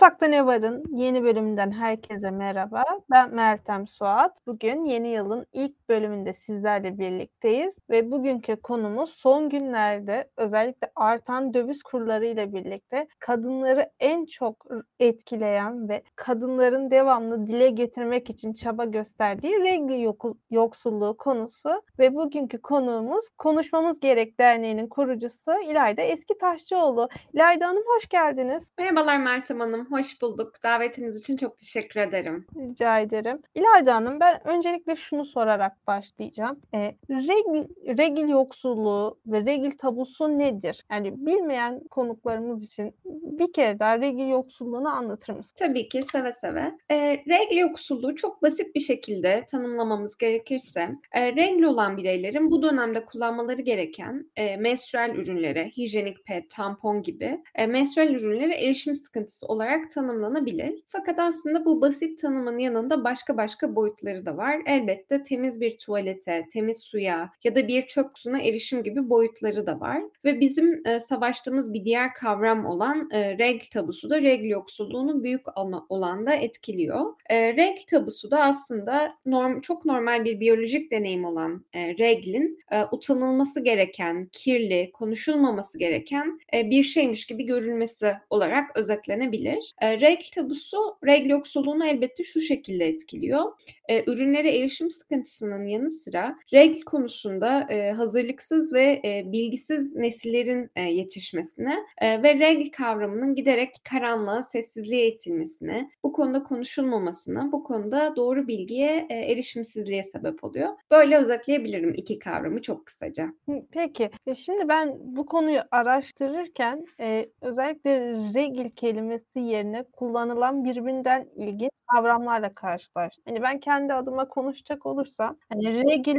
Mutfakta Ne Var'ın yeni bölümünden herkese merhaba. Ben Meltem Suat. Bugün yeni yılın ilk bölümünde sizlerle birlikteyiz ve bugünkü konumuz son günlerde özellikle artan döviz kurları ile birlikte kadınları en çok etkileyen ve kadınların devamlı dile getirmek için çaba gösterdiği regl yoksulluğu konusu ve bugünkü konuğumuz Konuşmamız Gerek Derneği'nin kurucusu İlayda Eski Taşçıoğlu. İlayda Hanım hoş geldiniz. Merhabalar Meltem Hanım, hoş bulduk. Davetiniz için çok teşekkür ederim. Rica ederim. İlayda Hanım ben öncelikle şunu sorarak başlayacağım. E, regl, regl yoksulluğu ve regl tabusu nedir? Yani bilmeyen konuklarımız için bir kere daha regl yoksulluğunu anlatır mısınız? Tabii ki seve seve. E, regl yoksulluğu çok basit bir şekilde tanımlamamız gerekirse e, regl olan bireylerin bu dönemde kullanmaları gereken e, menstrual ürünlere, hijyenik pet, tampon gibi e, menstrual ürünlere erişim sıkıntısı olarak tanımlanabilir. Fakat aslında bu basit tanımın yanında başka başka boyutları da var. Elbette temiz bir tuvalete, temiz suya ya da bir çöp kutusuna erişim gibi boyutları da var. Ve bizim e, savaştığımız bir diğer kavram olan e, regl tabusu da regl yoksulluğunu büyük olanda etkiliyor. E, regl tabusu da aslında norm, çok normal bir biyolojik deneyim olan e, reglin e, utanılması gereken, kirli, konuşulmaması gereken e, bir şeymiş gibi görülmesi olarak özetlenebilir. E, regl tabusu regl yoksulluğunu elbette şu şekilde etkiliyor. E, ürünlere erişim sıkıntısının yanı sıra regl konusunda e, hazırlıksız ve e, bilgisiz nesillerin e, yetişmesine e, ve regl kavramının giderek karanlığa, sessizliğe itilmesine, bu konuda konuşulmamasına, bu konuda doğru bilgiye e, erişimsizliğe sebep oluyor. Böyle özetleyebilirim iki kavramı çok kısaca. Peki. Şimdi ben bu konuyu araştırırken e, özellikle regl kelimesi yerine kullanılan birbirinden ilginç kavramlarla karşılaştım. Hani ben kendi adıma konuşacak olursam hani regl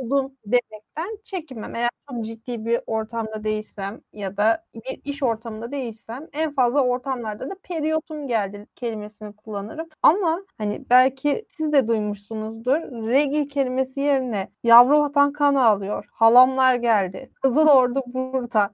oldum demekten çekinmem. Eğer çok ciddi bir ortamda değilsem ya da bir iş ortamında değilsem en fazla ortamlarda da periyotum geldi kelimesini kullanırım. Ama hani belki siz de duymuşsunuzdur. Regil kelimesi yerine yavru vatan kanı alıyor. Halamlar geldi. Kızıl ordu burada.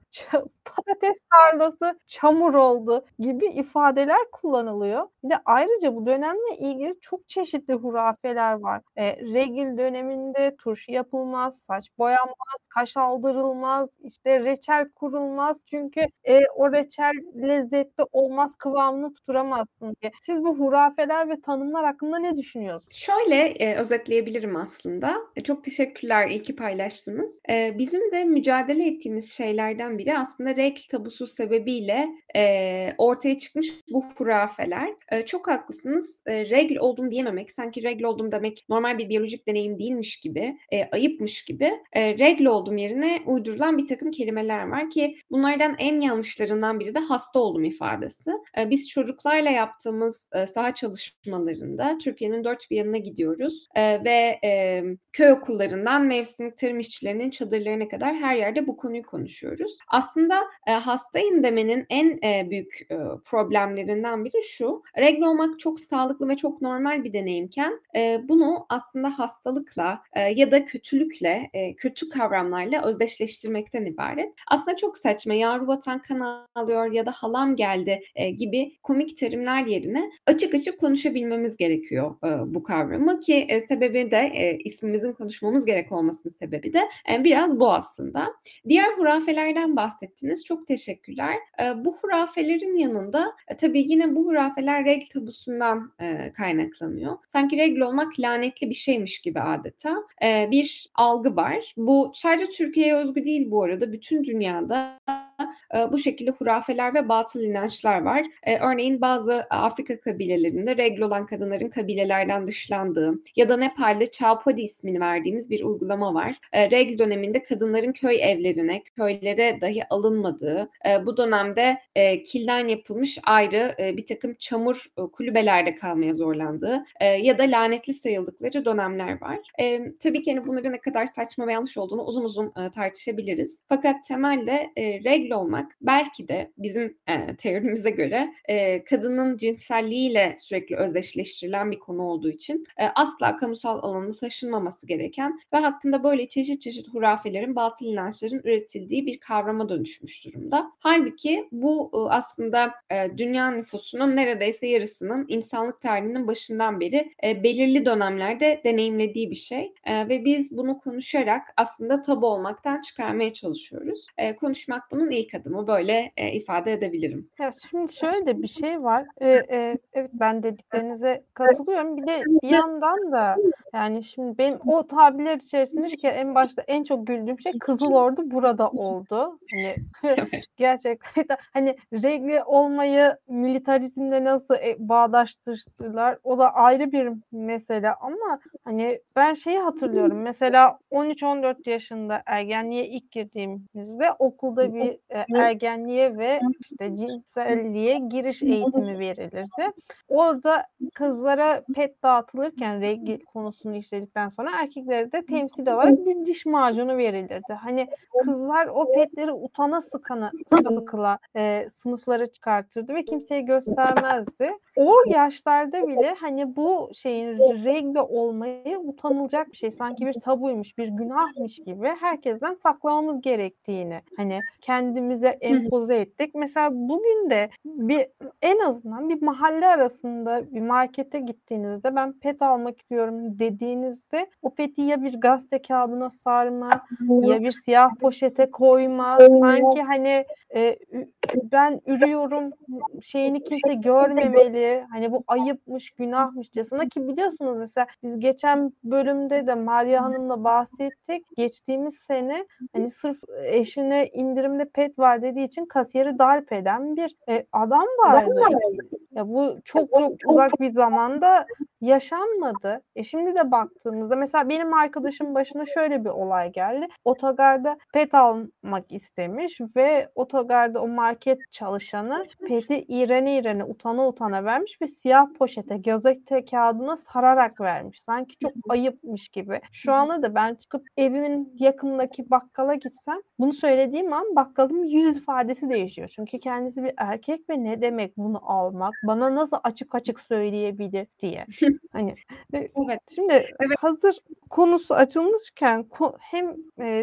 Patates tarlası çamur oldu gibi ifadeler kullanılıyor. Bir de ayrıca bu dönemle ilgili çok çeşitli hurafeler var. E, regil döneminde turşu yapılmaz, saç boyanmaz, kaş aldırılmaz, işte reçel kurulmaz. Çünkü e, o reçel lezzetli olmaz, kıvamını tutturamazsın diye. Siz bu hurafeler ve tanımlar hakkında ne düşünüyorsunuz? Şöyle e, özetleyebilirim aslında. E, çok teşekkürler, iyi ki paylaştınız. E, bizim de mücadele ettiğimiz şeylerden biri aslında regl tabusu sebebiyle e, ortaya çıkmış bu hurafeler. E, çok haklısınız. E, regl oldum diyememek, sanki regl oldum demek normal bir biyolojik deneyim değilmiş gibi, e, ayıpmış gibi. E, regl oldum yerine uydurulan bir takım kelimeler var ki bunlardan en yanlışlarından biri de hasta oldum ifadesi. E, biz çocuklarla yaptığımız e, saha çalışmalarında Türkiye'nin dört bir yanına gidiyoruz e, ve e, köy okullarından mevsimlik tarım işçilerinin çadırlarına kadar her yerde bu konuyu konuşuyoruz. Aslında e, hastayım demenin en e, büyük e, problemlerinden biri şu. Regl olmak çok sağlıklı ve çok normal bir deneyimken e, bunu aslında hastalıkla e, ya da kötülükle, e, kötü kavramlarla özdeşleştirmekten ibaret. Aslında çok saçma. Yavru vatan kan alıyor ya da halam geldi e, gibi komik terimler yerine açık açık konuşabilmemiz gerekiyor e, bu kavramı ki e, sebebi de e, ismimizin konuşmamız gerek olmasının sebebi de e, biraz bu aslında. Diğer hurafelerden bahsettiniz. Çok teşekkürler. E, bu hurafelerin yanında e, tabii yine bu hurafeler regl tabusundan e, kaynaklanıyor. Sanki regl olmak lanetli bir şeymiş gibi adeta e, bir algı var. Bu sadece Türkiye'ye özgü değil bu arada. Bütün dünyada e, bu şekilde hurafeler ve batıl inançlar var. E, örneğin bazı Afrika kabilelerinde regl olan kadınların kabilelerden dışlandığı ya da Nepal'de Chowpadi ismini verdiğimiz bir uygulama var. E, regl döneminde kadınların köy evlerine, köylere dahi alınmadığı, e, bu dönemde e, kilden yapılmış ayrı e, bir takım çamur e, kulübelerde kalmaya zorlandığı e, ya da lanetli sayıldıkları dönemler var. E, tabii ki hani bunların ne kadar saçma ve yanlış olduğunu uzun uzun e, tartışabiliriz. Fakat temelde e, regl olmak belki de bizim e, teorimize göre e, kadının cinselliğiyle sürekli özdeşleştirilen bir konu olduğu için e, asla kamusal alanda taşınmaması gereken ve hakkında böyle çeşit çeşit hurafelerin, batıl inançların üretildiği bir kavrama dönüşmüş durumda. Halbuki bu e, aslında e, dünya nüfusunun neredeyse yarısının insanlık tarihinin başından beri e, belirli dönemlerde deneyimlediği bir şey e, ve biz bunu konuşarak aslında tabu olmaktan çıkarmaya çalışıyoruz. E, konuşmak bunun ilk adımı böyle e, ifade edebilirim. Ya şimdi şöyle de bir şey var. Ee, e, evet ben dediklerinize katılıyorum. Bir de bir yandan da yani şimdi benim o tabirler içerisinde kere en başta en çok güldüğüm şey Kızıl Ordu burada oldu. Hani gerçekten hani regli olmayı militarizmle nasıl e, bağdaştırdılar o da ayrı bir mesele ama hani ben şeyi hatırlıyorum. Mesela 13-14 yaşında ergenliğe ilk girdiğimizde okulda bir e, ergenliğe ve işte cinselliğe giriş eğitimi verilirdi. Orada kızlara pet dağıtılırken regl konusunu işledikten sonra erkeklere de temsil olarak bir diş macunu verilirdi. Hani kızlar o petleri utana sıkana sıkıla e, sınıflara çıkartırdı ve kimseye göstermezdi. O yaşlarda bile hani bu şeyin regle olmayı utanılacak bir şey. Sanki bir tabuymuş, bir günahmış gibi herkesten saklamamız gerektiğini hani kendimize empoze ettik. Mesela bugün de bir en azından bir mahalle arasında bir markete gittiğinizde ben pet almak istiyorum dediğinizde o peti ya bir gazete kağıdına sarma ya bir siyah poşete koyma. Sanki hani e, ben ürüyorum şeyini kimse görmemeli. Hani bu ayıpmış günahmışçasına ki biliyorsunuz mesela biz geçen bölümde de Maria Hanım'la bahsettik. Geçtiğimiz sene hani sırf eşine indirimde pet var dediği için kasiyeri darp eden bir e, adam vardı. Ya bu çok çok uzak bir zamanda yaşanmadı. E şimdi de baktığımızda mesela benim arkadaşım başına şöyle bir olay geldi. Otogarda pet almak istemiş ve otogarda o market çalışanı peti iğrene iğrene utana utana vermiş ve siyah poşete gazete kağıdına sararak vermiş. Sanki çok ayıpmış gibi. Şu anda da ben çıkıp evimin yakındaki bakkala gitsem bunu söylediğim an bakkalın yüz ifadesi değişiyor. Çünkü kendisi bir erkek ve ne demek bunu almak? Bana nasıl açık açık söyleyebilir diye. Hani evet. Şimdi evet. hazır konusu açılmışken hem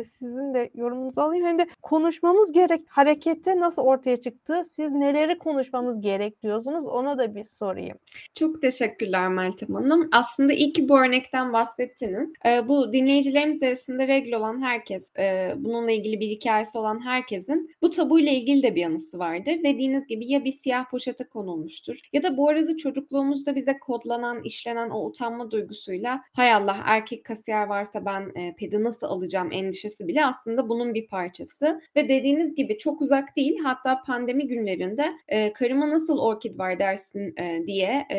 sizin de yorumunuzu alayım hem de konuşmamız gerek harekette nasıl ortaya çıktı? Siz neleri konuşmamız gerek diyorsunuz? Ona da bir sorayım. Çok teşekkürler Meltem Hanım. Aslında iyi ki bu örnekten bahsettiniz. Bu dinleyicilerimiz arasında regl olan herkes, bununla ilgili bir hikayesi olan herkesin bu tabuyla ilgili de bir anısı vardır. Dediğiniz gibi ya bir siyah poşete konulmuştur ya da bu arada çocukluğumuzda bize kodlanan, işlenen o utanma duygusuyla hay Allah erkek kasiyer varsa ben e, pedi nasıl alacağım endişesi bile aslında bunun bir parçası. Ve dediğiniz gibi çok uzak değil hatta pandemi günlerinde e, karıma nasıl orkid var dersin e, diye e,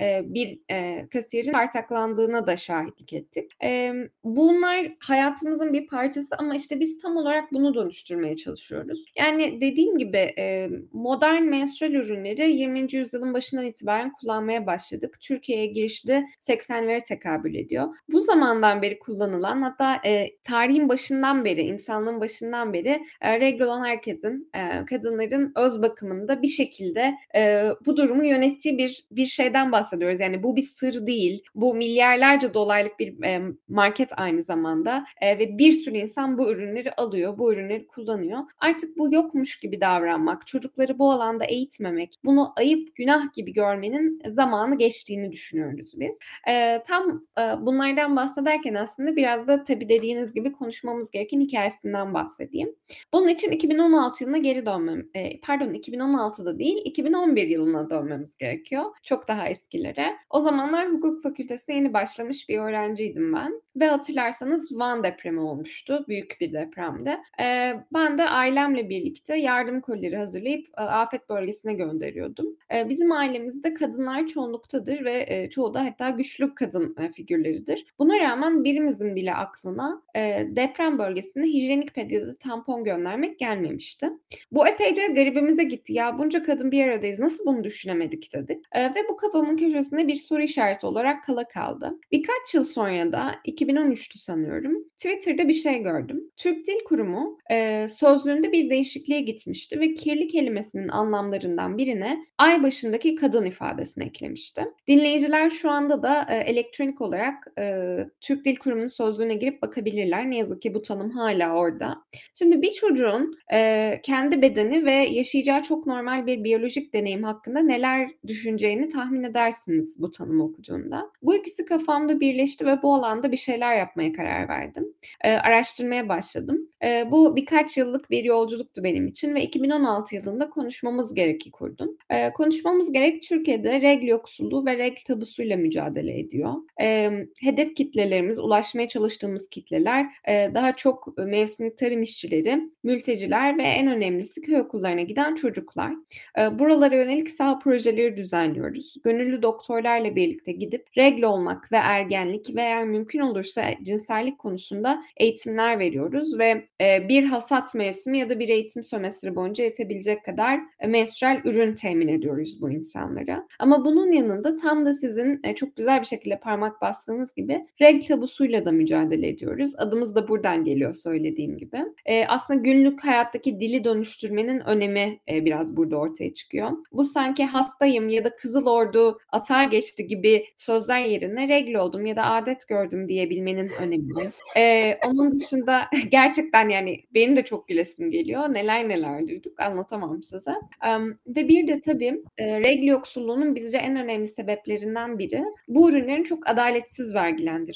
e, bir e, kasiyerin tartaklandığına da şahitlik ettik. E, bunlar hayatımızın bir parçası ama işte biz tam olarak bunu dönüştürmeye çalışıyoruz. Yani dediğim gibi e, modern menstrual ürünleri 20. yüzyılın başından itibaren kullanmaya başladık. Türkiye'ye girişi de 80'lere tekabül ediyor. Bu zamandan beri kullanılan hatta e, tarihin başından beri, insanlığın başından beri e, regl olan herkesin, e, kadınların öz bakımında bir şekilde e, bu durumu yönettiği bir bir şeyden bahsediyoruz. Yani bu bir sır değil. Bu milyarlarca dolarlık bir e, market aynı zamanda e, ve bir sürü insan bu ürünleri alıyor, bu ürünleri kullanıyor. Artık bu yokmuş gibi davranmak, çocukları bu alanda eğitmemek, bunu ayıp, günah gibi görmenin zamanı geçtiğini düşünüyoruz biz. E, tam e, bunlardan bahsederken aslında biraz da tabii dediğiniz gibi konuşmamız gereken hikayesinden bahsedeyim. Bunun için 2016 yılına geri dönmem, e, pardon 2016'da değil 2011 yılına dönmemiz gerekiyor. Çok daha eskilere. O zamanlar hukuk fakültesine yeni başlamış bir öğrenciydim ben. Ve hatırlarsanız Van depremi olmuştu. Büyük bir depremde. E, ben de ailemle birlikte yardım kolileri hazırlayıp e, afet bölgesine gönderiyordum. E, bizim ailemizde kadınlar çoğunluktadır ve e, çoğu da hatta güçlü kadın e, figürleridir. Buna rağmen birimizin bile aklına e, deprem bölgesinde hijyenik ped ya da tampon göndermek gelmemişti. Bu epeyce garibimize gitti. Ya bunca kadın bir aradayız nasıl bunu düşünemedik dedik. E, ve bu kafamın köşesinde bir soru işareti olarak kala kaldı. Birkaç yıl sonra da 2013'tü sanıyorum. Twitter'da bir şey gördüm. Türk Dil Kurumu e, sözlüğünde bir değişikliğe gitmişti ve kirli kelimesinin anlamlarından birine ay başındaki kadın ifadesini eklemişti. Dinleyiciler şu anda da e, elektronik olarak e, Türk Dil Kurumu'nun sözlüğüne girip bakabilirler. Ne yazık ki bu tanım hala orada. Şimdi bir çocuğun e, kendi bedeni ve yaşayacağı çok normal bir biyolojik deneyim hakkında neler düşüneceğini tahmin edersiniz bu tanımı okuduğunda. Bu ikisi kafamda birleşti ve bu alanda bir şeyler yapmaya karar verdim. E, araştırmaya başladım. E, bu birkaç yıllık bir yolculuktu benim için ve 2016 yılında konuşmamız gereki kurdum. E, konuşmamız gerek Türkiye'de regl yoksulluğu ve regl tabusuyla mücadele ediyor. E, hedef kitlelerimiz, ulaşmaya çalıştığımız kitleler e, daha çok mevsimlik tarım işçileri, mülteciler ve en önemlisi köy okullarına giden çocuklar. E, buralara yönelik saha projeleri düzenliyoruz. Gönüllü doktorlarla birlikte gidip regl olmak ve ergenlik ve eğer mümkün olursa cinsellik konusunda eğitimler veriyoruz ve e, bir hasat mevsimi ya da bir eğitim sömestri boyunca yetebilecek kadar e, menstrual ürün temin ediyoruz bu insanlara. Ama bunun yanında tam da sizin çok güzel bir şekilde parmak bastığınız gibi regl tabusuyla da mücadele ediyoruz. Adımız da buradan geliyor söylediğim gibi. E, aslında günlük hayattaki dili dönüştürmenin önemi e, biraz burada ortaya çıkıyor. Bu sanki hastayım ya da Kızıl Ordu atar geçti gibi sözler yerine regl oldum ya da adet gördüm diyebilmenin önemi. E, onun dışında gerçekten yani benim de çok gülesim geliyor. Neler neler duyduk anlatamam size. Um, ve bir de tabii e, regl yoksulluğunun bizce en önemli sebeplerinden biri bu ürünlerin çok adaletsiz vergilendirilmesi.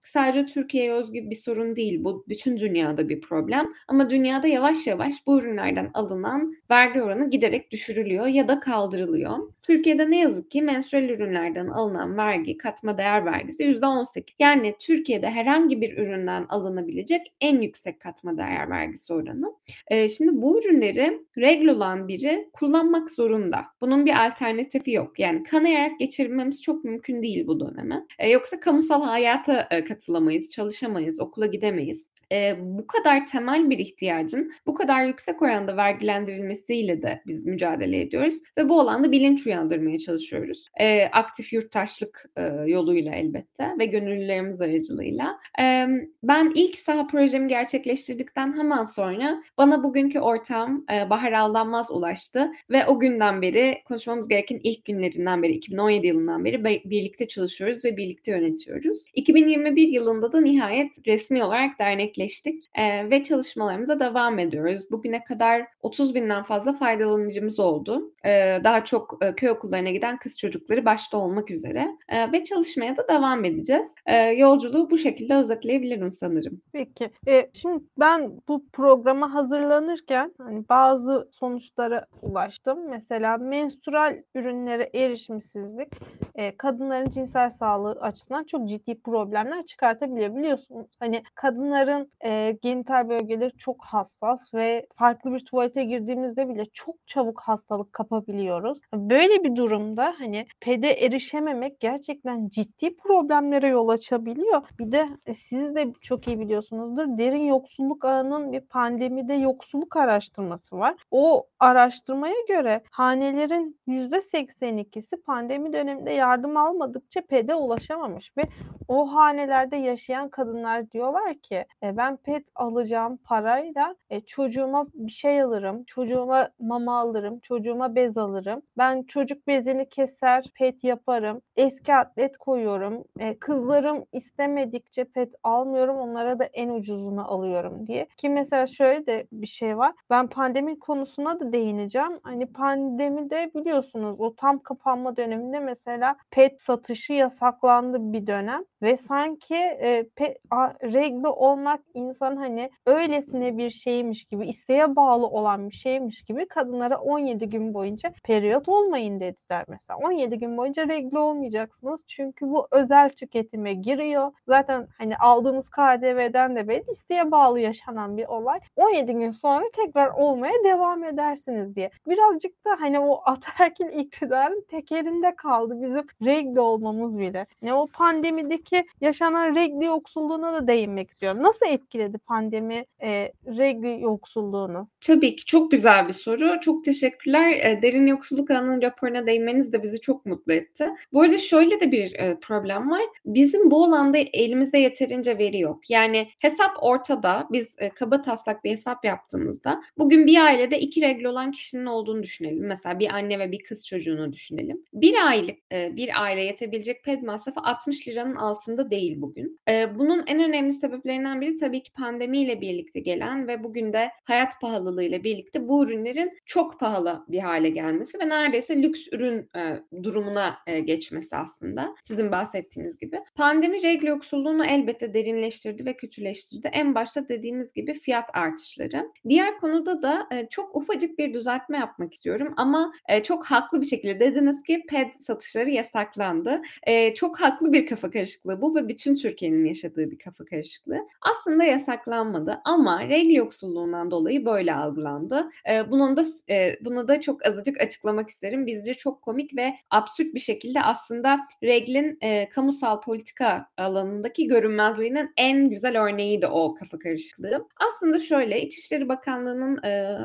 Sadece Türkiye'ye özgü bir sorun değil. Bu bütün dünyada bir problem. Ama dünyada yavaş yavaş bu ürünlerden alınan vergi oranı giderek düşürülüyor ya da kaldırılıyor. Türkiye'de ne yazık ki menstrual ürünlerden alınan vergi, katma değer vergisi %18. Yani Türkiye'de herhangi bir üründen alınabilecek en yüksek katma değer vergisi oranı. E, şimdi bu ürünleri regl olan biri kullanmak zorunda. Bunun bir alternatifi yok. Yani kanayarak geçirmemiz çok mümkün değil bu döneme. E, yoksa kamusal hayata katılamayız, çalışamayız, okula gidemeyiz e, bu kadar temel bir ihtiyacın bu kadar yüksek oranda vergilendirilmesiyle de biz mücadele ediyoruz ve bu alanda bilinç uyandırmaya çalışıyoruz. E, aktif yurttaşlık e, yoluyla elbette ve gönüllülerimiz aracılığıyla. E, ben ilk saha projemi gerçekleştirdikten hemen sonra bana bugünkü ortam e, Bahar Aldanmaz ulaştı ve o günden beri konuşmamız gereken ilk günlerinden beri 2017 yılından beri birlikte çalışıyoruz ve birlikte yönetiyoruz. 2021 yılında da nihayet resmi olarak dernek gerçekleştik e, ve çalışmalarımıza devam ediyoruz. Bugüne kadar 30 binden fazla faydalanıcımız oldu. E, daha çok e, köy okullarına giden kız çocukları başta olmak üzere e, ve çalışmaya da devam edeceğiz. E, yolculuğu bu şekilde özetleyebilirim sanırım. Peki. E, şimdi ben bu programa hazırlanırken hani bazı sonuçlara ulaştım. Mesela menstrual ürünlere erişimsizlik e, kadınların cinsel sağlığı açısından çok ciddi problemler çıkartabiliyor. Biliyorsunuz hani kadınların e, genital bölgeleri çok hassas ve farklı bir tuvalete girdiğimizde bile çok çabuk hastalık kapabiliyoruz. Böyle bir durumda hani pede erişememek gerçekten ciddi problemlere yol açabiliyor. Bir de e, siz de çok iyi biliyorsunuzdur. Derin yoksulluk ağının bir pandemide yoksulluk araştırması var. O araştırmaya göre hanelerin %82'si pandemi döneminde yardım almadıkça pede ulaşamamış ve o hanelerde yaşayan kadınlar diyorlar ki e, ben pet alacağım parayla e, çocuğuma bir şey alırım, çocuğuma mama alırım, çocuğuma bez alırım. Ben çocuk bezini keser, pet yaparım. Eski atlet koyuyorum. E, kızlarım istemedikçe pet almıyorum. Onlara da en ucuzunu alıyorum diye. Ki mesela şöyle de bir şey var. Ben pandemi konusuna da değineceğim. Hani pandemide biliyorsunuz o tam kapanma döneminde mesela pet satışı yasaklandı bir dönem ve sanki e, pet, a, regli olmak insan hani öylesine bir şeymiş gibi, isteğe bağlı olan bir şeymiş gibi kadınlara 17 gün boyunca periyot olmayın dediler mesela. 17 gün boyunca regle olmayacaksınız çünkü bu özel tüketime giriyor. Zaten hani aldığımız KDV'den de belli isteğe bağlı yaşanan bir olay. 17 gün sonra tekrar olmaya devam edersiniz diye. Birazcık da hani o ataerkil iktidarın tekelinde kaldı bizim regle olmamız bile. Ne o pandemideki yaşanan regle yoksulluğuna da değinmek istiyorum. Nasıl etkiledi pandemi e, regle yoksulluğunu? Tabii ki çok güzel bir soru. Çok teşekkürler. E, Derin Yoksulluk Ağı'nın raporuna değinmeniz de bizi çok mutlu etti. Bu arada şöyle de bir e, problem var. Bizim bu alanda elimizde yeterince veri yok. Yani hesap ortada. Biz e, kaba taslak bir hesap yaptığımızda bugün bir ailede iki regle olan kişinin olduğunu düşünelim. Mesela bir anne ve bir kız çocuğunu düşünelim. Bir aylık bir aile yetebilecek ped masrafı 60 liranın altında değil bugün. Bunun en önemli sebeplerinden biri tabii ki pandemiyle birlikte gelen ve bugün de hayat pahalılığıyla birlikte bu ürünlerin çok pahalı bir hale gelmesi ve neredeyse lüks ürün e, durumuna e, geçmesi aslında. Sizin bahsettiğiniz gibi. Pandemi regle yoksulluğunu elbette derinleştirdi ve kötüleştirdi. En başta dediğimiz gibi fiyat artışları. Diğer konuda da e, çok ufacık bir düzeltme yapmak istiyorum ama e, çok haklı bir şekilde dediniz ki ped satışları yasaklandı. E, çok haklı bir kafa karışıklığı bu ve bütün Türkiye'nin yaşadığı bir kafa karışıklığı. Aslında yasaklanmadı ama regle yoksulluğundan dolayı böyle algılandı. E, bunun da e, bunu da çok azıcık açıklamak isterim. Bizce çok komik ve absürt bir şekilde aslında reglin e, kamusal politika alanındaki görünmezliğinin en güzel örneğiydi o kafa karışıklığı. Aslında şöyle İçişleri Bakanlığı'nın e,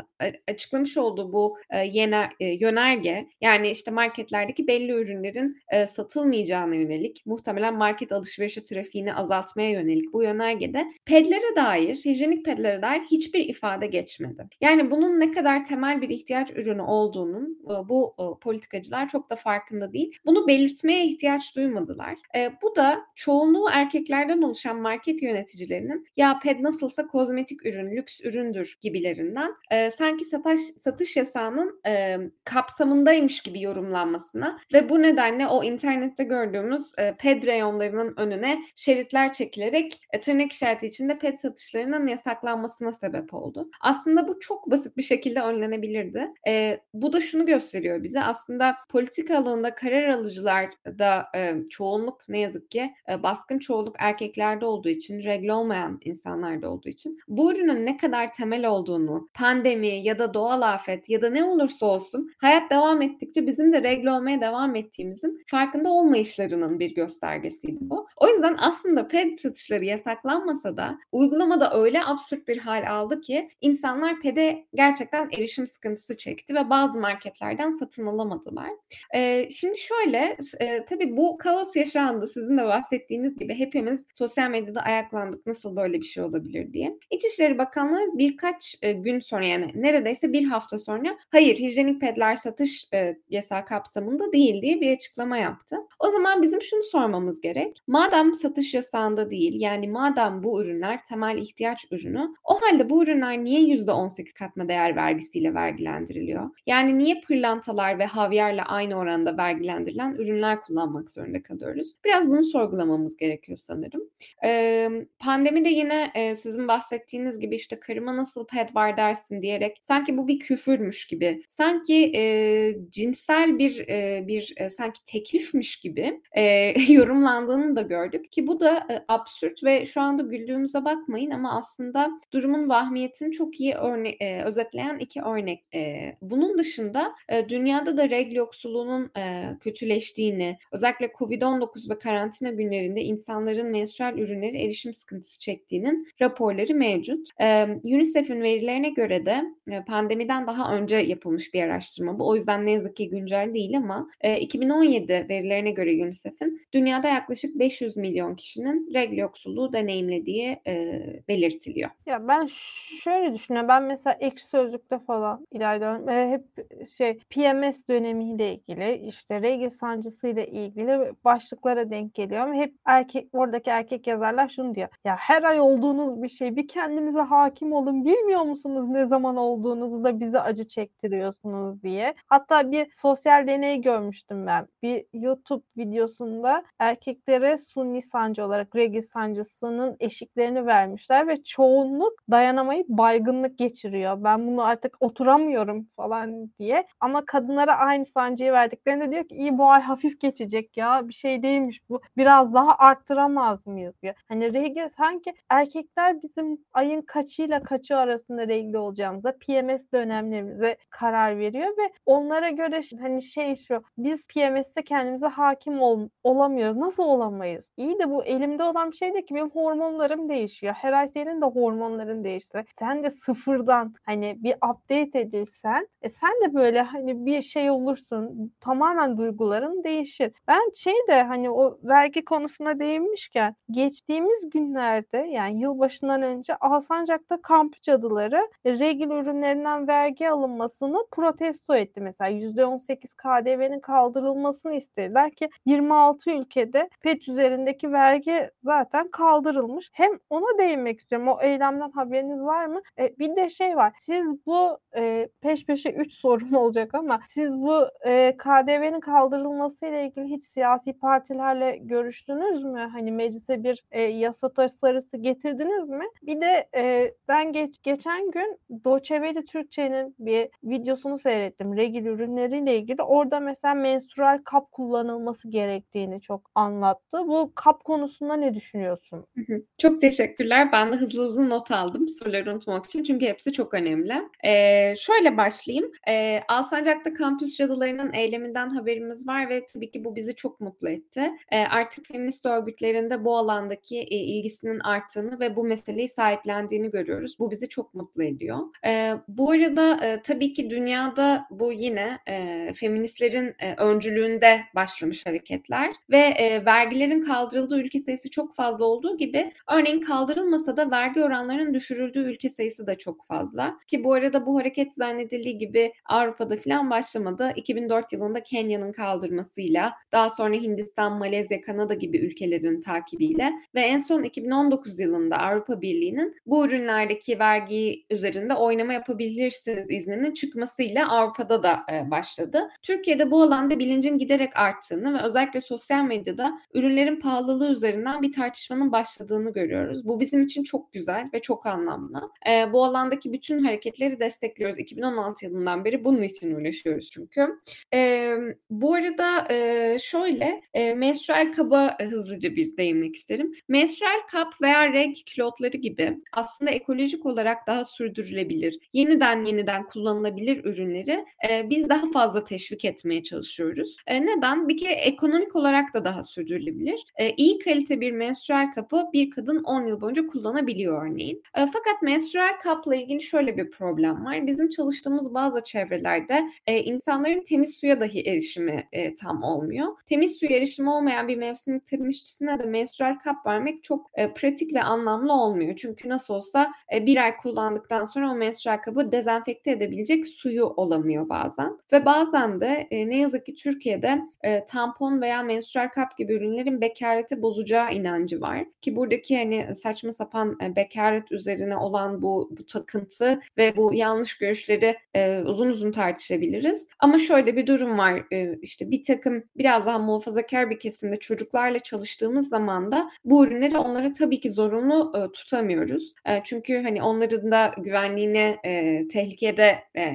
açıklamış olduğu bu e, yener, e, yönerge yani işte marketlerdeki belli ürünlerin e, satılmayacağına yönelik muhtemelen market alışverişi trafiğini azaltmaya yönelik bu yönergede pedlere dair, hijyenik pedlere dair hiçbir ifade geçmedi. Yani bunun ne kadar temel bir ihtiyaç ürünü olduğunun e, bu e, politikacılar çok da farkında değil. Bunu belirtmeye ihtiyaç duymadılar. E, bu da çoğunluğu erkeklerden oluşan market yöneticilerinin ya ped nasılsa kozmetik ürün, lüks üründür gibilerinden sanki satış, satış yasağının kapsamındaymış gibi yorumlanmasına ve bu nedenle o internette gördüğümüz ped reyonlarının önüne şeritler çekilerek tırnak işareti içinde ped satışlarının yasaklanmasına sebep oldu. Aslında bu çok basit bir şekilde önlenebilirdi. E, bu da şunu gösteriyor bize aslında politika alanında karar alıcılar da e, çoğunluk ne yazık ki e, baskın çoğunluk erkeklerde olduğu için regle olmayan insanlarda olduğu için bu ürünün ne kadar temel olduğunu pandemi ya da doğal afet ya da ne olursa olsun hayat devam ettikçe bizim de regle olmaya devam ettiğimizin farkında olmayışlarının bir göstergesiydi bu. O yüzden aslında ped satışları yasaklanmasa da uygulamada öyle absürt bir hal aldı ki insanlar pede gerçekten erişim sıkıntısı çekti ve bazı marketlerden satın alamadılar. Ee, şimdi şöyle e, tabii bu kaos yaşandı sizin de bahsettiğiniz gibi hepimiz sosyal medyada ayaklandık nasıl böyle bir şey olabilir diye. İçişleri Bakanlığı birkaç e, gün sonra yani neredeyse bir hafta sonra hayır hijyenik pedler satış e, yasağı kapsamında değil diye bir açıklama yaptı. O zaman bizim şunu sormamız gerek. Madem satış yasağında değil yani madem bu ürünler temel ihtiyaç ürünü o halde bu ürünler niye %18 katma değer vergisiyle vergilendiriliyor? Yani niye pırlantalar ve havyarla aynı oranda vergilendirilen ürünler kullanmak zorunda kalıyoruz? Biraz bunu sorgulamamız gerekiyor sanırım. Ee, pandemide yine e, sizin bahsettiğiniz gibi işte karıma nasıl ped var dersin diyerek sanki bu bir küfürmüş gibi, sanki e, cinsel bir e, bir e, sanki teklifmiş gibi e, yorumlandığını da gördük ki bu da e, absürt ve şu anda güldüğümüze bakmayın ama aslında durumun vahmiyetini çok iyi örne e, özetleyen iki örnek. E, bunun dışında e, dünyada da regl yoksulluğunun e, kötüleştiğini, özellikle Covid-19 ve karantina günlerinde insanların menstrual ürünleri erişim sıkıntısı çektiğinin raporları mevcut. E, UNICEF'in verilerine göre de e, pandemiden daha önce yapılmış bir araştırma bu. O yüzden ne yazık ki güncel değil ama e, 2017 verilerine göre UNICEF'in dünyada yaklaşık 500 milyon kişinin regl yoksulluğu deneyimlediği e, belirtiliyor. Ya ben şöyle düşünüyorum. Ben mesela ekşi sözlükte falan ilerliyorum. E, hep şey PMS dönemiyle ilgili işte regl sancısıyla ilgili başlıklara denk geliyorum. Hep erkek oradaki erkek yazarlar şunu diyor. Ya her ay olduğunuz bir şey bir kendinize hakim olun. Bilmiyor musunuz ne zaman olduğunuzu da bize acı çektiriyorsunuz diye. Hatta bir sosyal deney görmüştüm ben. Bir YouTube videosunda erkeklere sunni sancı olarak regl sancısının eşiklerini vergilerini vermişler ve çoğunluk dayanamayıp baygınlık geçiriyor. Ben bunu artık oturamıyorum falan diye. Ama kadınlara aynı sancıyı verdiklerinde diyor ki iyi bu ay hafif geçecek ya bir şey değilmiş bu. Biraz daha arttıramaz mıyız diyor. Hani regl sanki erkekler bizim ayın kaçıyla kaçı arasında regl olacağımıza PMS dönemlerimize karar veriyor ve onlara göre hani şey şu biz PMS'te kendimize hakim ol, olamıyoruz. Nasıl olamayız? İyi de bu elimde olan bir şey de ki benim hormonlarım değişiyor. Her ay senin de hormonların değişti. Sen de sıfırdan hani bir update edilsen e sen de böyle hani bir şey olursun. Tamamen duyguların değişir. Ben şey de hani o vergi konusuna değinmişken geçtiğimiz günlerde yani yılbaşından önce Alsancak'ta kamp cadıları regil ürünlerinden vergi alınmasını protesto etti. Mesela %18 KDV'nin kaldırılmasını istediler ki 26 ülkede pet üzerindeki vergi zaten kaldırılmış. Hem ona değinmek istiyorum. O eylemden haberiniz var mı? E, bir de şey var. Siz bu e, peş peşe 3 sorum olacak ama siz bu e, KDV'nin kaldırılması ile ilgili hiç siyasi partilerle görüştünüz mü? Hani meclise bir e, yasa tasarısı getirdiniz mi? Bir de e, ben geç geçen gün Doçeveli Türkçe'nin bir videosunu seyrettim. Regil ürünleriyle ilgili. Orada mesela menstrual kap kullanılması gerektiğini çok anlattı. Bu kap konusunda ne düşünüyorsun? Çok teşekkürler. Ben de hızlı hızlı not aldım soruları unutmak için çünkü hepsi çok önemli. Ee, şöyle başlayayım. Ee, Alsancak'ta kampüs cadılarının eyleminden haberimiz var ve tabii ki bu bizi çok mutlu etti. Ee, artık feminist örgütlerinde bu alandaki e, ilgisinin arttığını ve bu meseleyi sahiplendiğini görüyoruz. Bu bizi çok mutlu ediyor. Ee, bu arada e, tabii ki dünyada bu yine e, feministlerin e, öncülüğünde başlamış hareketler ve e, vergilerin kaldırıldığı ülke sayısı çok fazla olduğu gibi örneğin kaldırılmasa da vergi oranlarının düşürüldüğü ülke sayısı da çok fazla. Ki bu arada bu hareket zannedildiği gibi Avrupa'da falan başlamadı. 2004 yılında Kenya'nın kaldırmasıyla, daha sonra Hindistan, Malezya, Kanada gibi ülkelerin takibiyle ve en son 2019 yılında Avrupa Birliği'nin bu ürünlerdeki vergi üzerinde oynama yapabilirsiniz izninin çıkmasıyla Avrupa'da da e, başladı. Türkiye'de bu alanda bilincin giderek arttığını ve özellikle sosyal medyada ürünlerin pahalılığı üzerinden bir tartışmanın başladığını görüyoruz. Bu bizim için çok güzel ve çok anlamlı. E, bu alandaki bütün hareketleri destekliyoruz. 2016 yılından beri bunun için uğraşıyoruz çünkü. E, bu arada e, şöyle e, menstrual kaba hızlıca bir değinmek isterim. Menstrual kap veya regl kilotları gibi aslında ekolojik olarak daha sürdürülebilir, yeniden yeniden kullanılabilir ürünleri e, biz daha fazla teşvik etmeye çalışıyoruz. E, neden? Bir kere ekonomik olarak da daha sürdürülebilir. E, iyi kalite bir menstrual kapı bir kadın 10 yıl boyunca kullanabiliyor örneğin. E, fakat menstrual kapla ilgili şöyle bir problem var. Bizim çalıştığımız bazı çevrelerde e, insanların temiz suya dahi erişimi e, tam olmuyor. Temiz suya erişimi olmayan bir mevsimlik tarım işçisine de menstrual kap vermek çok e, pratik ve anlamlı olmuyor. Çünkü nasıl olsa e, bir ay kullandıktan sonra o menstrual kabı dezenfekte edebilecek suyu olamıyor bazen. Ve bazen de e, ne yazık ki Türkiye'de e, tampon veya menstrual kap gibi ürünlerin bekareti bozacağı inancı var. Ki buradaki hani saçma sapan e, bekaret üzerine olan bu, bu takıntı ve bu yanlış görüşleri e, uzun uzun tartışabiliriz. Ama şöyle bir durum var. E, işte bir takım biraz daha muhafazakar bir kesimde çocuklarla çalıştığımız zaman da bu ürünleri onlara tabii ki zorunlu e, tutamıyoruz. E, çünkü hani onların da güvenliğini e, tehlikede e,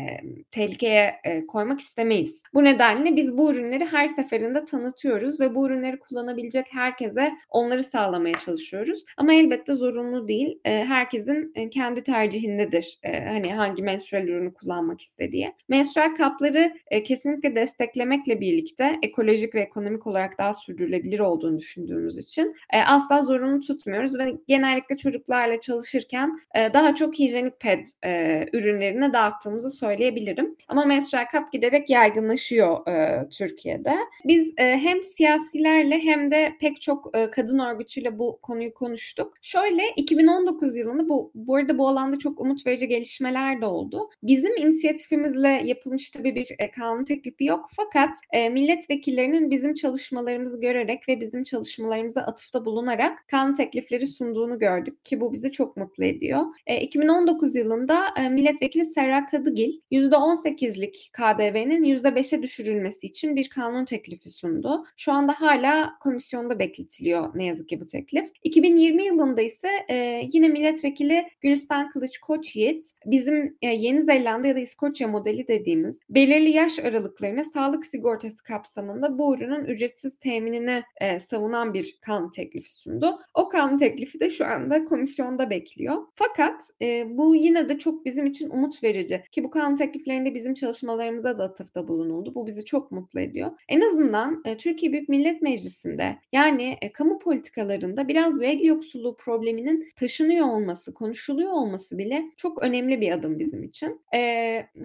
tehlikeye e, koymak istemeyiz. Bu nedenle biz bu ürünleri her seferinde tanıtıyoruz ve bu ürünleri kullanabilecek herkese onları sağlamaya çalışıyoruz. Ama elbette zorunlu değil. E, herkesin kendi tercihindedir. E, hani hangi menstrual ürünü kullanmak istediği. Menstrual kapları e, kesinlikle desteklemekle birlikte ekolojik ve ekonomik olarak daha sürdürülebilir olduğunu düşündüğümüz için e, asla zorunlu tutmuyoruz ve genellikle çocuklarla çalışırken e, daha çok hijyenik ped e, ürünlerini dağıttığımızı söyleyebilirim. Ama menstrual kap giderek yaygınlaşıyor e, Türkiye'de. Biz e, hem siyasilerle hem de pek çok e, kadın örgütüyle bu konuyu konuştuk. Şöyle 2019 yılında bu bu arada bu alanda çok umut verici gelişmeler de oldu. Bizim inisiyatifimizle yapılmış tabii bir e, kanun teklifi yok fakat e, milletvekillerinin bizim çalışmalarımızı görerek ve bizim çalışmalarımıza atıfta bulunarak kanun teklifleri sunduğunu gördük ki bu bizi çok mutlu ediyor. E, 2019 yılında e, milletvekili Serra Kadıgil %18'lik KDV'nin %5'e düşürülmesi için bir kanun teklifi sundu. Şu anda hala komisyonda bekletiliyor ne yazık ki bu teklif. 2020 yılında yılında ise e, yine milletvekili Gülistan Kılıç Koçyiğit bizim e, Yeni Zelanda ya da İskoçya modeli dediğimiz belirli yaş aralıklarına sağlık sigortası kapsamında bu ürünün ücretsiz teminini e, savunan bir kanun teklifi sundu. O kanun teklifi de şu anda komisyonda bekliyor. Fakat e, bu yine de çok bizim için umut verici ki bu kanun tekliflerinde bizim çalışmalarımıza da atıfta bulunuldu. Bu bizi çok mutlu ediyor. En azından e, Türkiye Büyük Millet Meclisi'nde yani e, kamu politikalarında biraz vergi yoksulluğu probleminin taşınıyor olması, konuşuluyor olması bile çok önemli bir adım bizim için. E,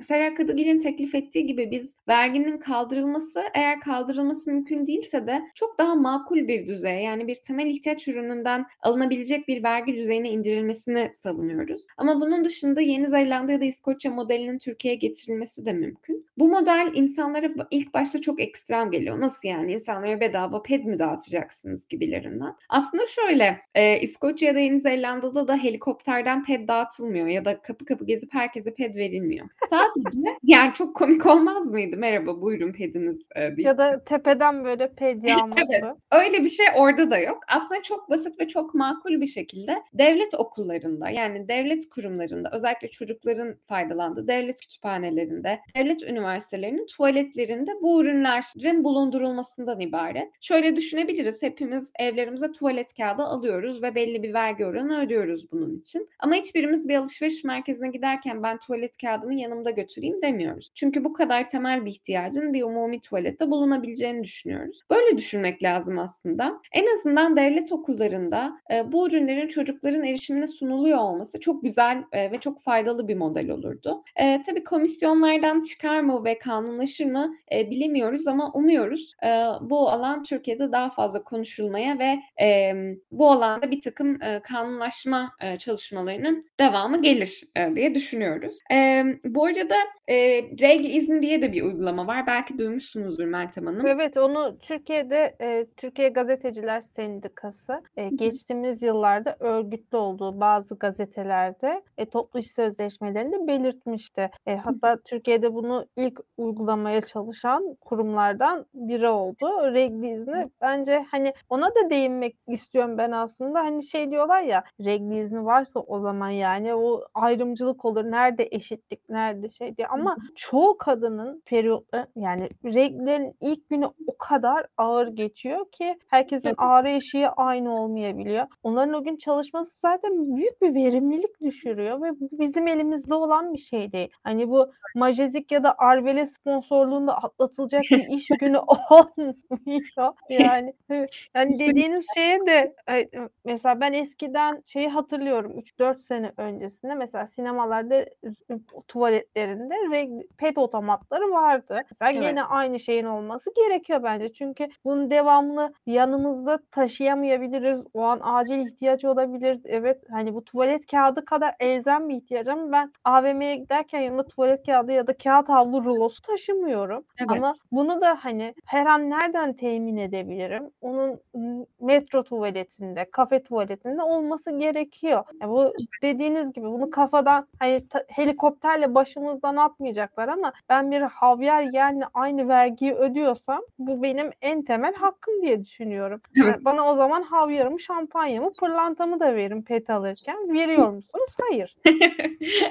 Seray Kadıgil'in teklif ettiği gibi biz verginin kaldırılması eğer kaldırılması mümkün değilse de çok daha makul bir düzeye yani bir temel ihtiyaç ürününden alınabilecek bir vergi düzeyine indirilmesini savunuyoruz. Ama bunun dışında Yeni Zelanda ya da İskoçya modelinin Türkiye'ye getirilmesi de mümkün. Bu model insanlara ilk başta çok ekstrem geliyor. Nasıl yani insanlara bedava ped mi dağıtacaksınız gibilerinden. Aslında şöyle e, İskoçya ya da Yeni Zelanda'da da helikopterden ped dağıtılmıyor ya da kapı kapı gezip herkese ped verilmiyor. Sadece yani çok komik olmaz mıydı? Merhaba buyurun pediniz e, deyip. Ya da tepeden böyle ped yağması. evet, öyle bir şey orada da yok. Aslında çok basit ve çok makul bir şekilde devlet okullarında yani devlet kurumlarında özellikle çocukların faydalandığı devlet kütüphanelerinde, devlet üniversitelerinin tuvaletlerinde bu ürünlerin bulundurulmasından ibaret. Şöyle düşünebiliriz. Hepimiz evlerimize tuvalet kağıdı alıyoruz ve belli bir vergi oranı ödüyoruz bunun için. Ama hiçbirimiz bir alışveriş merkezine giderken ben tuvalet kağıdımı yanımda götüreyim demiyoruz. Çünkü bu kadar temel bir ihtiyacın bir umumi tuvalette bulunabileceğini düşünüyoruz. Böyle düşünmek lazım aslında. En azından devlet okullarında e, bu ürünlerin çocukların erişimine sunuluyor olması çok güzel e, ve çok faydalı bir model olurdu. E, tabii komisyonlardan çıkar mı ve kanunlaşır mı e, bilemiyoruz ama umuyoruz e, bu alan Türkiye'de daha fazla konuşulmaya ve e, bu alanda bir takım e, kanunlaşma e, çalışmalarının devamı gelir e, diye düşünüyoruz. E, bu arada e, regl izni diye de bir uygulama var. Belki duymuşsunuzdur Meltem Hanım. Evet onu Türkiye'de e, Türkiye Gazeteciler Sendikası e, geçtiğimiz yıllarda örgütlü olduğu bazı gazetelerde e, toplu iş sözleşmelerinde belirtmişti. E, hatta Türkiye'de bunu ilk uygulamaya çalışan kurumlardan biri oldu. Regl izni bence hani ona da değinmek istiyorum ben aslında. Hani şey diyorlar ya regl izni varsa o zaman yani o ayrımcılık olur. Nerede eşitlik, nerede şey diye. Ama çoğu kadının periyotları yani regllerin ilk günü o kadar ağır geçiyor ki herkesin ağrı eşiği aynı olmayabiliyor. Onların o gün çalışması zaten büyük bir verimlilik düşürüyor ve bu bizim elimizde olan bir şey değil. Hani bu Majezik ya da Arvele sponsorluğunda atlatılacak bir iş günü olmuyor. Yani yani dediğiniz şeye de e, mesela ben eskiden şeyi hatırlıyorum 3-4 sene öncesinde mesela sinemalarda tuvaletlerinde regl- pet otomatları vardı. Mesela Evet. gene aynı şeyin olması gerekiyor bence. Çünkü bunu devamlı yanımızda taşıyamayabiliriz. O an acil ihtiyaç olabilir. Evet hani bu tuvalet kağıdı kadar elzem bir ihtiyaç ama ben AVM'ye giderken yanımda tuvalet kağıdı ya da kağıt havlu rulosu taşımıyorum. Ama Evet. bunu da hani her an nereden temin edebilirim? Onun metro tuvaletinde, kafe tuvaletinde olması gerekiyor. Ya bu dediğiniz gibi bunu kafadan hani ta- helikopterle başımızdan atmayacaklar ama ben bir havyar yerine aynı vergiyi ödüyorsam bu benim en temel hakkım diye düşünüyorum. Yani Evet. bana o zaman havyarımı, şampanyamı, pırlantamı da verin pet alırken. Veriyor musunuz? Hayır.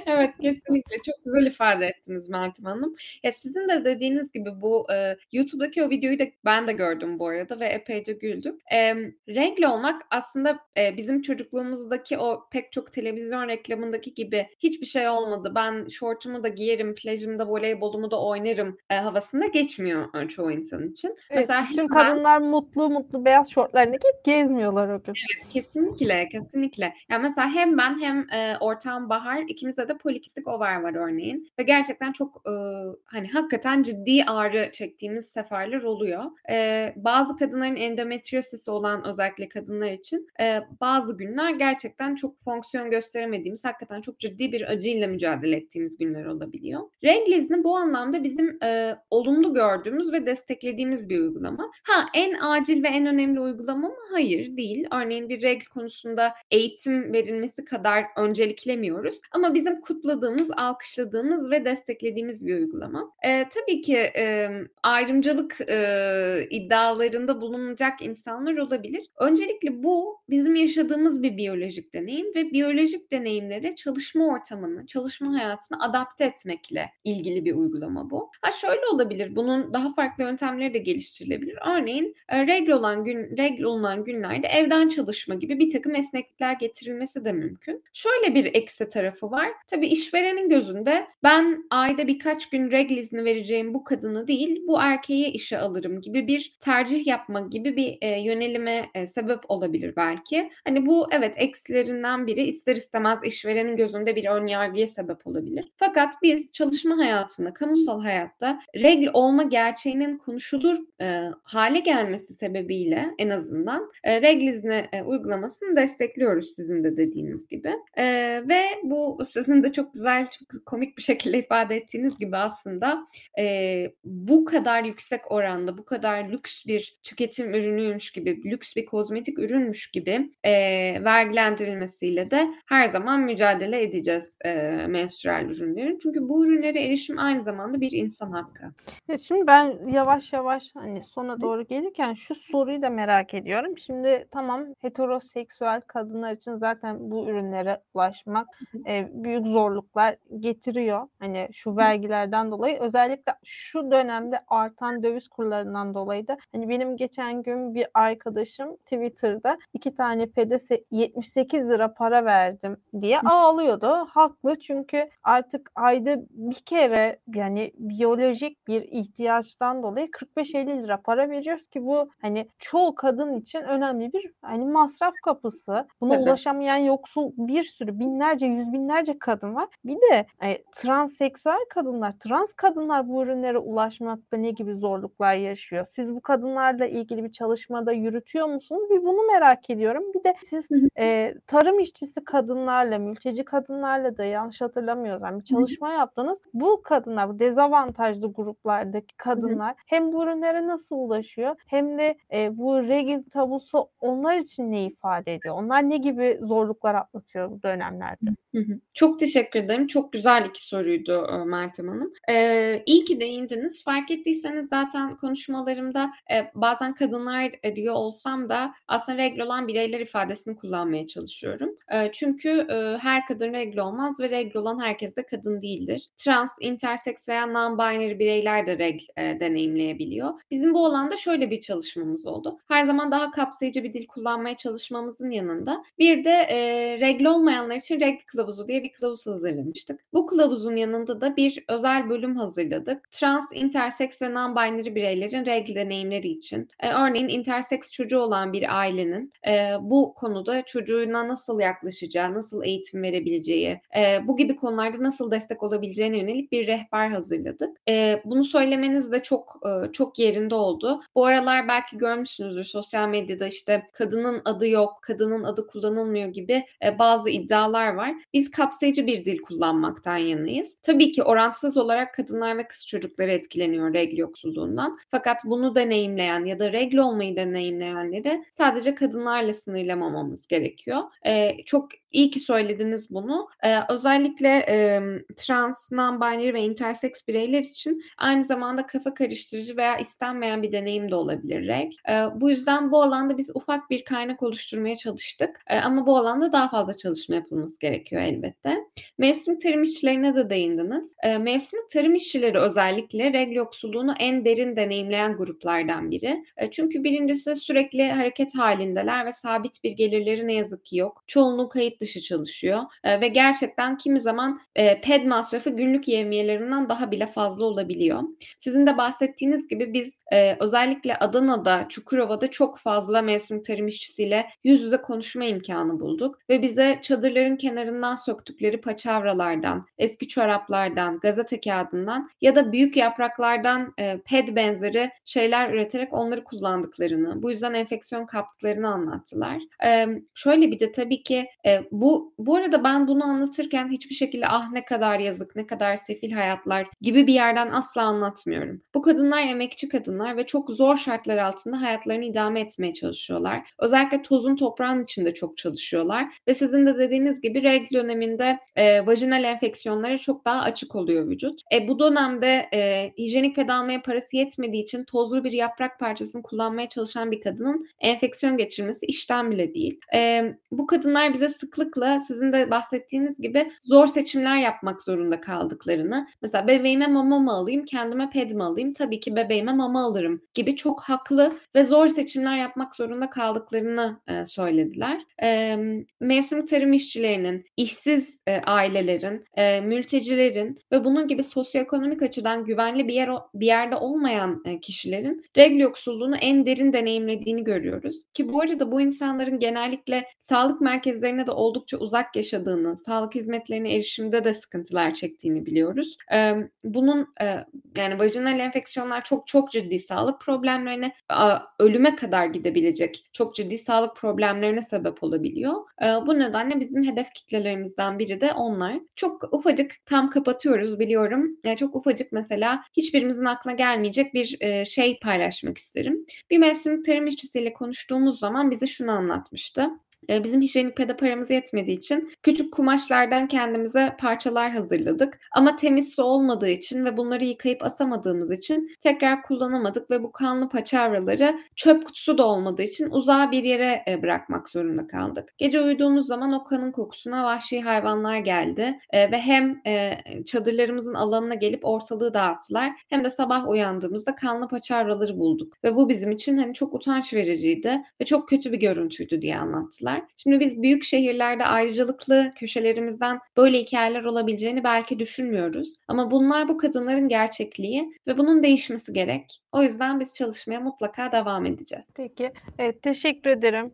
Evet, kesinlikle. Çok güzel ifade ettiniz Meltem Hanım. Ya, sizin de dediğiniz gibi bu, eee, YouTube'daki o videoyu da ben de gördüm bu arada ve epeyce güldüm. Emm, renkli olmak aslında, eee, bizim çocukluğumuzdaki o pek çok televizyon reklamındaki gibi hiçbir şey olmadı, ben şortumu da giyerim, plajımda voleybolumu da oynarım, eee, havasında geçmiyor, eee, çoğu insan için. Evet, Mesela bütün kadınlar mutlu mutlu beyaz şortlarını giyip gezmiyorlar o gün. Evet, kesinlikle, kesinlikle. Ya, mesela hem ben hem, eee, ortağım Bahar ikimizde de polikistik over var örneğin ve gerçekten çok, ııı, hani, hakikaten ciddi ağrı çektiğimiz seferler oluyor. Eee, bazı kadınların endometriosisi olan özellikle kadınlar için, eee, bazı günler gerçekten çok fonksiyon gösteremediğimiz, hakikaten çok ciddi bir acıyla mücadele ettiğimiz günler olabiliyor. Regl bu anlamda bizim, eee, olumlu gördüğümüz ve desteklediğimiz bir uygulama. Ha, en acil ve en önemli uygulama mı? Hayır, değil. Örneğin bir regl konusunda eğitim verilmesi kadar önceliklemiyoruz ama bizim kutladığımız, alkışladığımız ve desteklediğimiz bir uygulama. Eee, tabii ki, emm, ayrımcılık, eee, iddialarında bulunacak insanlar olabilir. Öncelikle bu bizim yaşadığımız bir biyolojik deneyim ve biyolojik deneyimlere çalışma ortamını, çalışma hayatını adapte etmekle ilgili bir uygulama bu. Ha şöyle olabilir. Bunun daha farklı yöntemleri de geliştirilebilir. Örneğin e, regl olan gün regl olunan günlerde evden çalışma gibi bir takım esneklikler getirilmesi de mümkün. Şöyle bir eksi tarafı var. Tabii işverenin gözünde ben ayda birkaç gün regl izni vereceğim bu kadını değil, bu erkeği işe alırım gibi bir tercih yapma gibi bir e, yönelime e, sebep olabilir belki. Hani bu evet eksilerinden biri ister istemez işverenin gözünde bir ön yargıya sebep olabilir. Fakat biz çalışma hayatında, kamusal hayatta regl olma gerçeğinin konuşulur e, hale gelmesi sebebiyle en azından e, regl izni e, uygulamasını destekliyoruz sizin de dediğiniz gibi. E, ve bu sizin de çok güzel, çok komik bir şekilde ifade ettiğiniz gibi aslında e, bu kadar yüksek oranda, bu kadar lüks bir tüketim ürünüymüş gibi, lüks bir kozmetik ürünmüş gibi e, vergilendirilmesiyle de her zaman mücadele edeceğiz e, menstrual ürünlerin. Çünkü bu ürünlere erişim aynı zamanda bir insan hakkı. Ya şimdi ben yavaş yavaş hani sona doğru gelirken şu soruyu da merak ediyorum. Şimdi tamam heteroseksüel kadınlar için zaten bu ürünlere ulaşmak e, büyük zorluklar getiriyor. Hani şu vergilerden dolayı özellikle şu dönemde artan döviz kurlarından dolayı da hani benim geçen gün bir arkadaşım Twitter'da iki tane pedese 78 lira para verdim diye ağlıyordu. Haklı çünkü artık ayda bir kere yani biyolojik bir ihtiyaçtan dolayı 45-50 lira para veriyoruz ki bu hani çoğu kadın için önemli bir hani masraf kapısı. Buna Tabii. ulaşamayan yoksul bir sürü binlerce yüz binlerce kadın var. Bir de e, transseksüel kadınlar, trans kadınlar bu ürünlere ulaşmakta ne gibi zorluklar yaşıyor? Siz bu kadınlarla ilgili bir çalışmada yürütüyor musunuz? Bir bunu merak ediyorum. Bir de siz e, tarım işçisi kadınlarla, mülteci kadınlarla da yanlış hatırlamıyorsam bir çalışma yaptınız. Bu kadınlar, bu dezavantajlı gruplardaki kadınlar hem bu ürünlere nasıl ulaşıyor hem de e, bu regil tabusu onlar için ne ifade ediyor? Onlar ne gibi zorluklar atlatıyor bu dönemlerde? Çok teşekkür ederim. Çok güzel iki soruydu Meltem Hanım. Ee, iyi ki değindiniz. Fark ettiyseniz zaten konuşmalarımda e, bazen kadınlar diyor olsam da aslında regl olan bireyler ifadesini kullanmaya çalışıyorum. E, çünkü e, her kadın regl olmaz ve regl olan herkes de kadın değildir. Trans, interseks veya non-binary bireyler de regl e, deneyimleyebiliyor. Bizim bu alanda şöyle bir çalışmamız oldu. Her zaman daha kapsayıcı bir dil kullanmaya çalışmamızın yanında bir de e, olmayanlar için regl kılavuzu diye bir kılavuz hazırlamıştık. Bu kılavuzun yanında da bir özel bölüm hazırladık. Trans, interseks ve non-binary bireylerin regl deneyimleri için. E, örneğin interseks çocuğu olan bir ailenin bu konuda çocuğuna nasıl yaklaşacağı, nasıl eğitim verebileceği, e, bu gibi konularda nasıl destek olabileceğine yönelik bir rehber hazırladık. E, bunu söylemeniz de çok e, çok yerinde oldu. Bu aralar belki görmüşsünüzdür sosyal medyada işte kadının adı yok, kadının adı kullanılmıyor gibi e, bazı iddialar var. Biz kapsayıcı bir dil kullanmaktan yanayız. Tabii ki orantısız olarak kadınlar ve kız çocukları etkileniyor regl yoksulluğundan. Fakat bunu deneyimleyen ya da regl olmayı deneyimleyenleri sadece kadınlarla sınırlamamamız gerekiyor. Ee, çok İyi ki söylediniz bunu. Ee, özellikle e, trans, non-binary ve intersex bireyler için aynı zamanda kafa karıştırıcı veya istenmeyen bir deneyim de olabilir REG. Ee, bu yüzden bu alanda biz ufak bir kaynak oluşturmaya çalıştık. Ee, ama bu alanda daha fazla çalışma yapılması gerekiyor elbette. Mevsimlik tarım işçilerine de değindiniz. Ee, mevsimlik tarım işçileri özellikle REG yoksulluğunu en derin deneyimleyen gruplardan biri. Ee, çünkü birincisi sürekli hareket halindeler ve sabit bir gelirleri ne yazık ki yok. Çoğunluğu kayıt dışı çalışıyor e, ve gerçekten kimi zaman e, ped masrafı günlük yevmiyelerinden daha bile fazla olabiliyor. Sizin de bahsettiğiniz gibi biz e, özellikle Adana'da, Çukurova'da çok fazla mevsim tarım işçisiyle yüz yüze konuşma imkanı bulduk ve bize çadırların kenarından söktükleri paçavralardan, eski çoraplardan, gazete kağıdından ya da büyük yapraklardan e, ped benzeri şeyler üreterek onları kullandıklarını, bu yüzden enfeksiyon kaptıklarını anlattılar. E, şöyle bir de tabii ki e, bu bu arada ben bunu anlatırken hiçbir şekilde ah ne kadar yazık, ne kadar sefil hayatlar gibi bir yerden asla anlatmıyorum. Bu kadınlar emekçi kadınlar ve çok zor şartlar altında hayatlarını idame etmeye çalışıyorlar. Özellikle tozun toprağın içinde çok çalışıyorlar ve sizin de dediğiniz gibi regl döneminde e, vajinal enfeksiyonlara çok daha açık oluyor vücut. E, bu dönemde e, hijyenik ped almaya parası yetmediği için tozlu bir yaprak parçasını kullanmaya çalışan bir kadının enfeksiyon geçirmesi işten %80 bile değil. Eee, bu kadınlar bize sıklıkla sizin de bahsettiğiniz gibi zor seçimler yapmak zorunda kaldıklarını, mesela bebeğime mama mı alayım, kendime ped mi alayım, tabii ki bebeğime mama alırım gibi çok haklı ve zor seçimler yapmak zorunda kaldıklarını, eee, söylediler. Emm, mevsim tarım işçilerinin, işsiz, eee, ailelerin, eee, mültecilerin ve bunun gibi sosyoekonomik açıdan güvenli bir yer bir yerde olmayan, eee, kişilerin regl yoksulluğunu en derin deneyimlediğini görüyoruz ki bu arada bu insanların genellikle sağlık merkezlerine de oldukça uzak yaşadığını, sağlık hizmetlerine erişimde de sıkıntılar çektiğini biliyoruz. Bunun, yani vajinal enfeksiyonlar çok çok ciddi sağlık problemlerine, ölüme kadar gidebilecek çok ciddi sağlık problemlerine sebep olabiliyor. Bu nedenle bizim hedef kitlelerimizden biri de onlar. Çok ufacık, tam kapatıyoruz biliyorum. Eee, çok ufacık mesela hiçbirimizin aklına gelmeyecek bir, şey paylaşmak isterim. Bir mevsim tarım işçisiyle konuştuğumuz zaman bize şunu anlatmıştı. Eee, bizim hijyenik pede paramız yetmediği için küçük kumaşlardan kendimize parçalar hazırladık ama temiz su olmadığı için ve bunları yıkayıp asamadığımız için tekrar kullanamadık ve bu kanlı paçavraları çöp kutusu da olmadığı için uzağa bir yere, eee, bırakmak zorunda kaldık. Gece uyuduğumuz zaman o kanın kokusuna vahşi hayvanlar geldi, eee, ve hem, eee, çadırlarımızın alanına gelip ortalığı dağıttılar hem de sabah uyandığımızda kanlı paçavraları bulduk ve bu bizim için, hani, çok utanç vericiydi ve çok kötü bir görüntüydü diye anlattılar. Şimdi biz büyük şehirlerde ayrıcalıklı köşelerimizden böyle hikâyeler olabileceğini belki düşünmüyoruz ama bunlar bu kadınların gerçekliği ve bunun değişmesi gerek. O yüzden biz çalışmaya mutlaka devam edeceğiz. Peki, evet, teşekkür ederim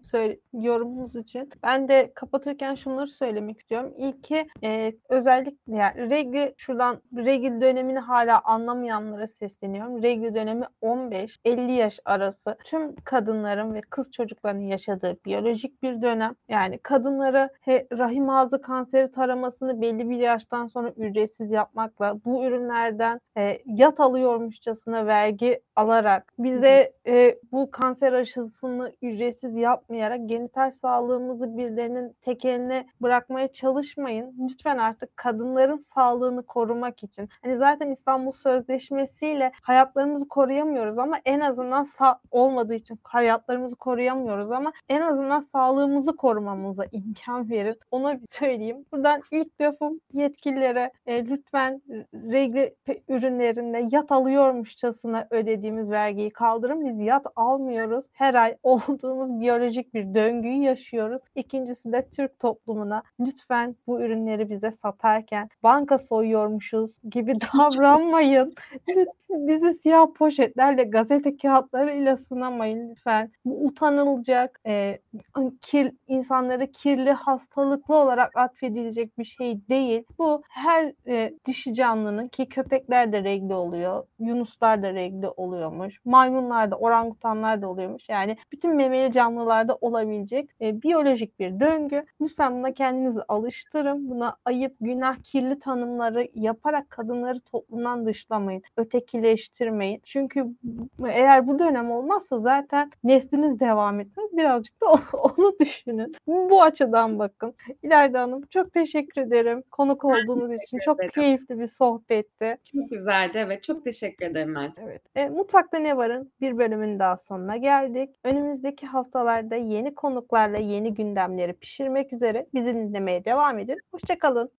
yorumunuz için. Ben de kapatırken şunları söylemek istiyorum. İlki, eee, özellikle yani regl şuradan regl dönemini hâlâ anlamayanlara sesleniyorum. Regl dönemi 15-50 yaş arası tüm kadınların ve kız çocuklarının yaşadığı biyolojik bir dönem. Yani kadınlara rahim ağzı kanseri taramasını belli bir yaştan sonra ücretsiz yapmakla, bu ürünlerden, eee, yat alıyormuşçasına vergi alarak, bize, eee, bu kanser aşısını ücretsiz yapmayarak genital sağlığımızı birilerinin tek eline bırakmaya çalışmayın. Lütfen artık kadınların sağlığını korumak için. Hani, zaten İstanbul Sözleşmesi'yle hayatlarımızı koruyamıyoruz ama en azından sa olmadığı için hayatlarımızı koruyamıyoruz ama en azından sağlığımızı korumamıza imkân verin. Onu bir söyleyeyim. Buradan ilk lafım yetkililere, eee, lütfen regl ürünlerinde yat alıyormuşçasına ödediğimiz vergiyi kaldırın. Biz yat almıyoruz. Her ay olduğumuz biyolojik bir döngüyü yaşıyoruz. İkincisi de Türk toplumuna lütfen bu ürünleri bize satarken banka soyuyormuşuz gibi davranmayın. Lüt bizi siyah poşetlerle, gazete kâğıtlarıyla sınamayın lütfen. Bu utanılacak, eee, kir insanlara kirli, hastalıklı olarak atfedilecek bir şey değil. Bu her, eee, dişi canlının ki köpekler de regl oluyor, yunuslar da regl oluyormuş, maymunlar da, orangutanlar da oluyormuş. Yani bütün memeli canlılarda olabilecek, eee, biyolojik bir döngü. Lütfen buna kendinizi alıştırın. Buna ayıp, günah, kirli tanımları yaparak kadınları toplumdan dışlamayın, ötekileştirmeyin. Çünkü eğer bu dönem olmazsa zaten nesliniz devam etmez. Birazcık da onu düşünün. Bu açıdan bakın. İlayda Hanım çok teşekkür ederim konuk Ben olduğunuz için. Çok ederim. keyifli bir sohbetti. Çok güzeldi, evet. Çok teşekkür ederim Meltem. Evet. Eee, Mutfakta Ne Var'ın bir bölümünün daha sonuna geldik. Önümüzdeki haftalarda yeni konuklarla yeni gündemleri pişirmek üzere bizi dinlemeye devam edin. Hoşça kalın.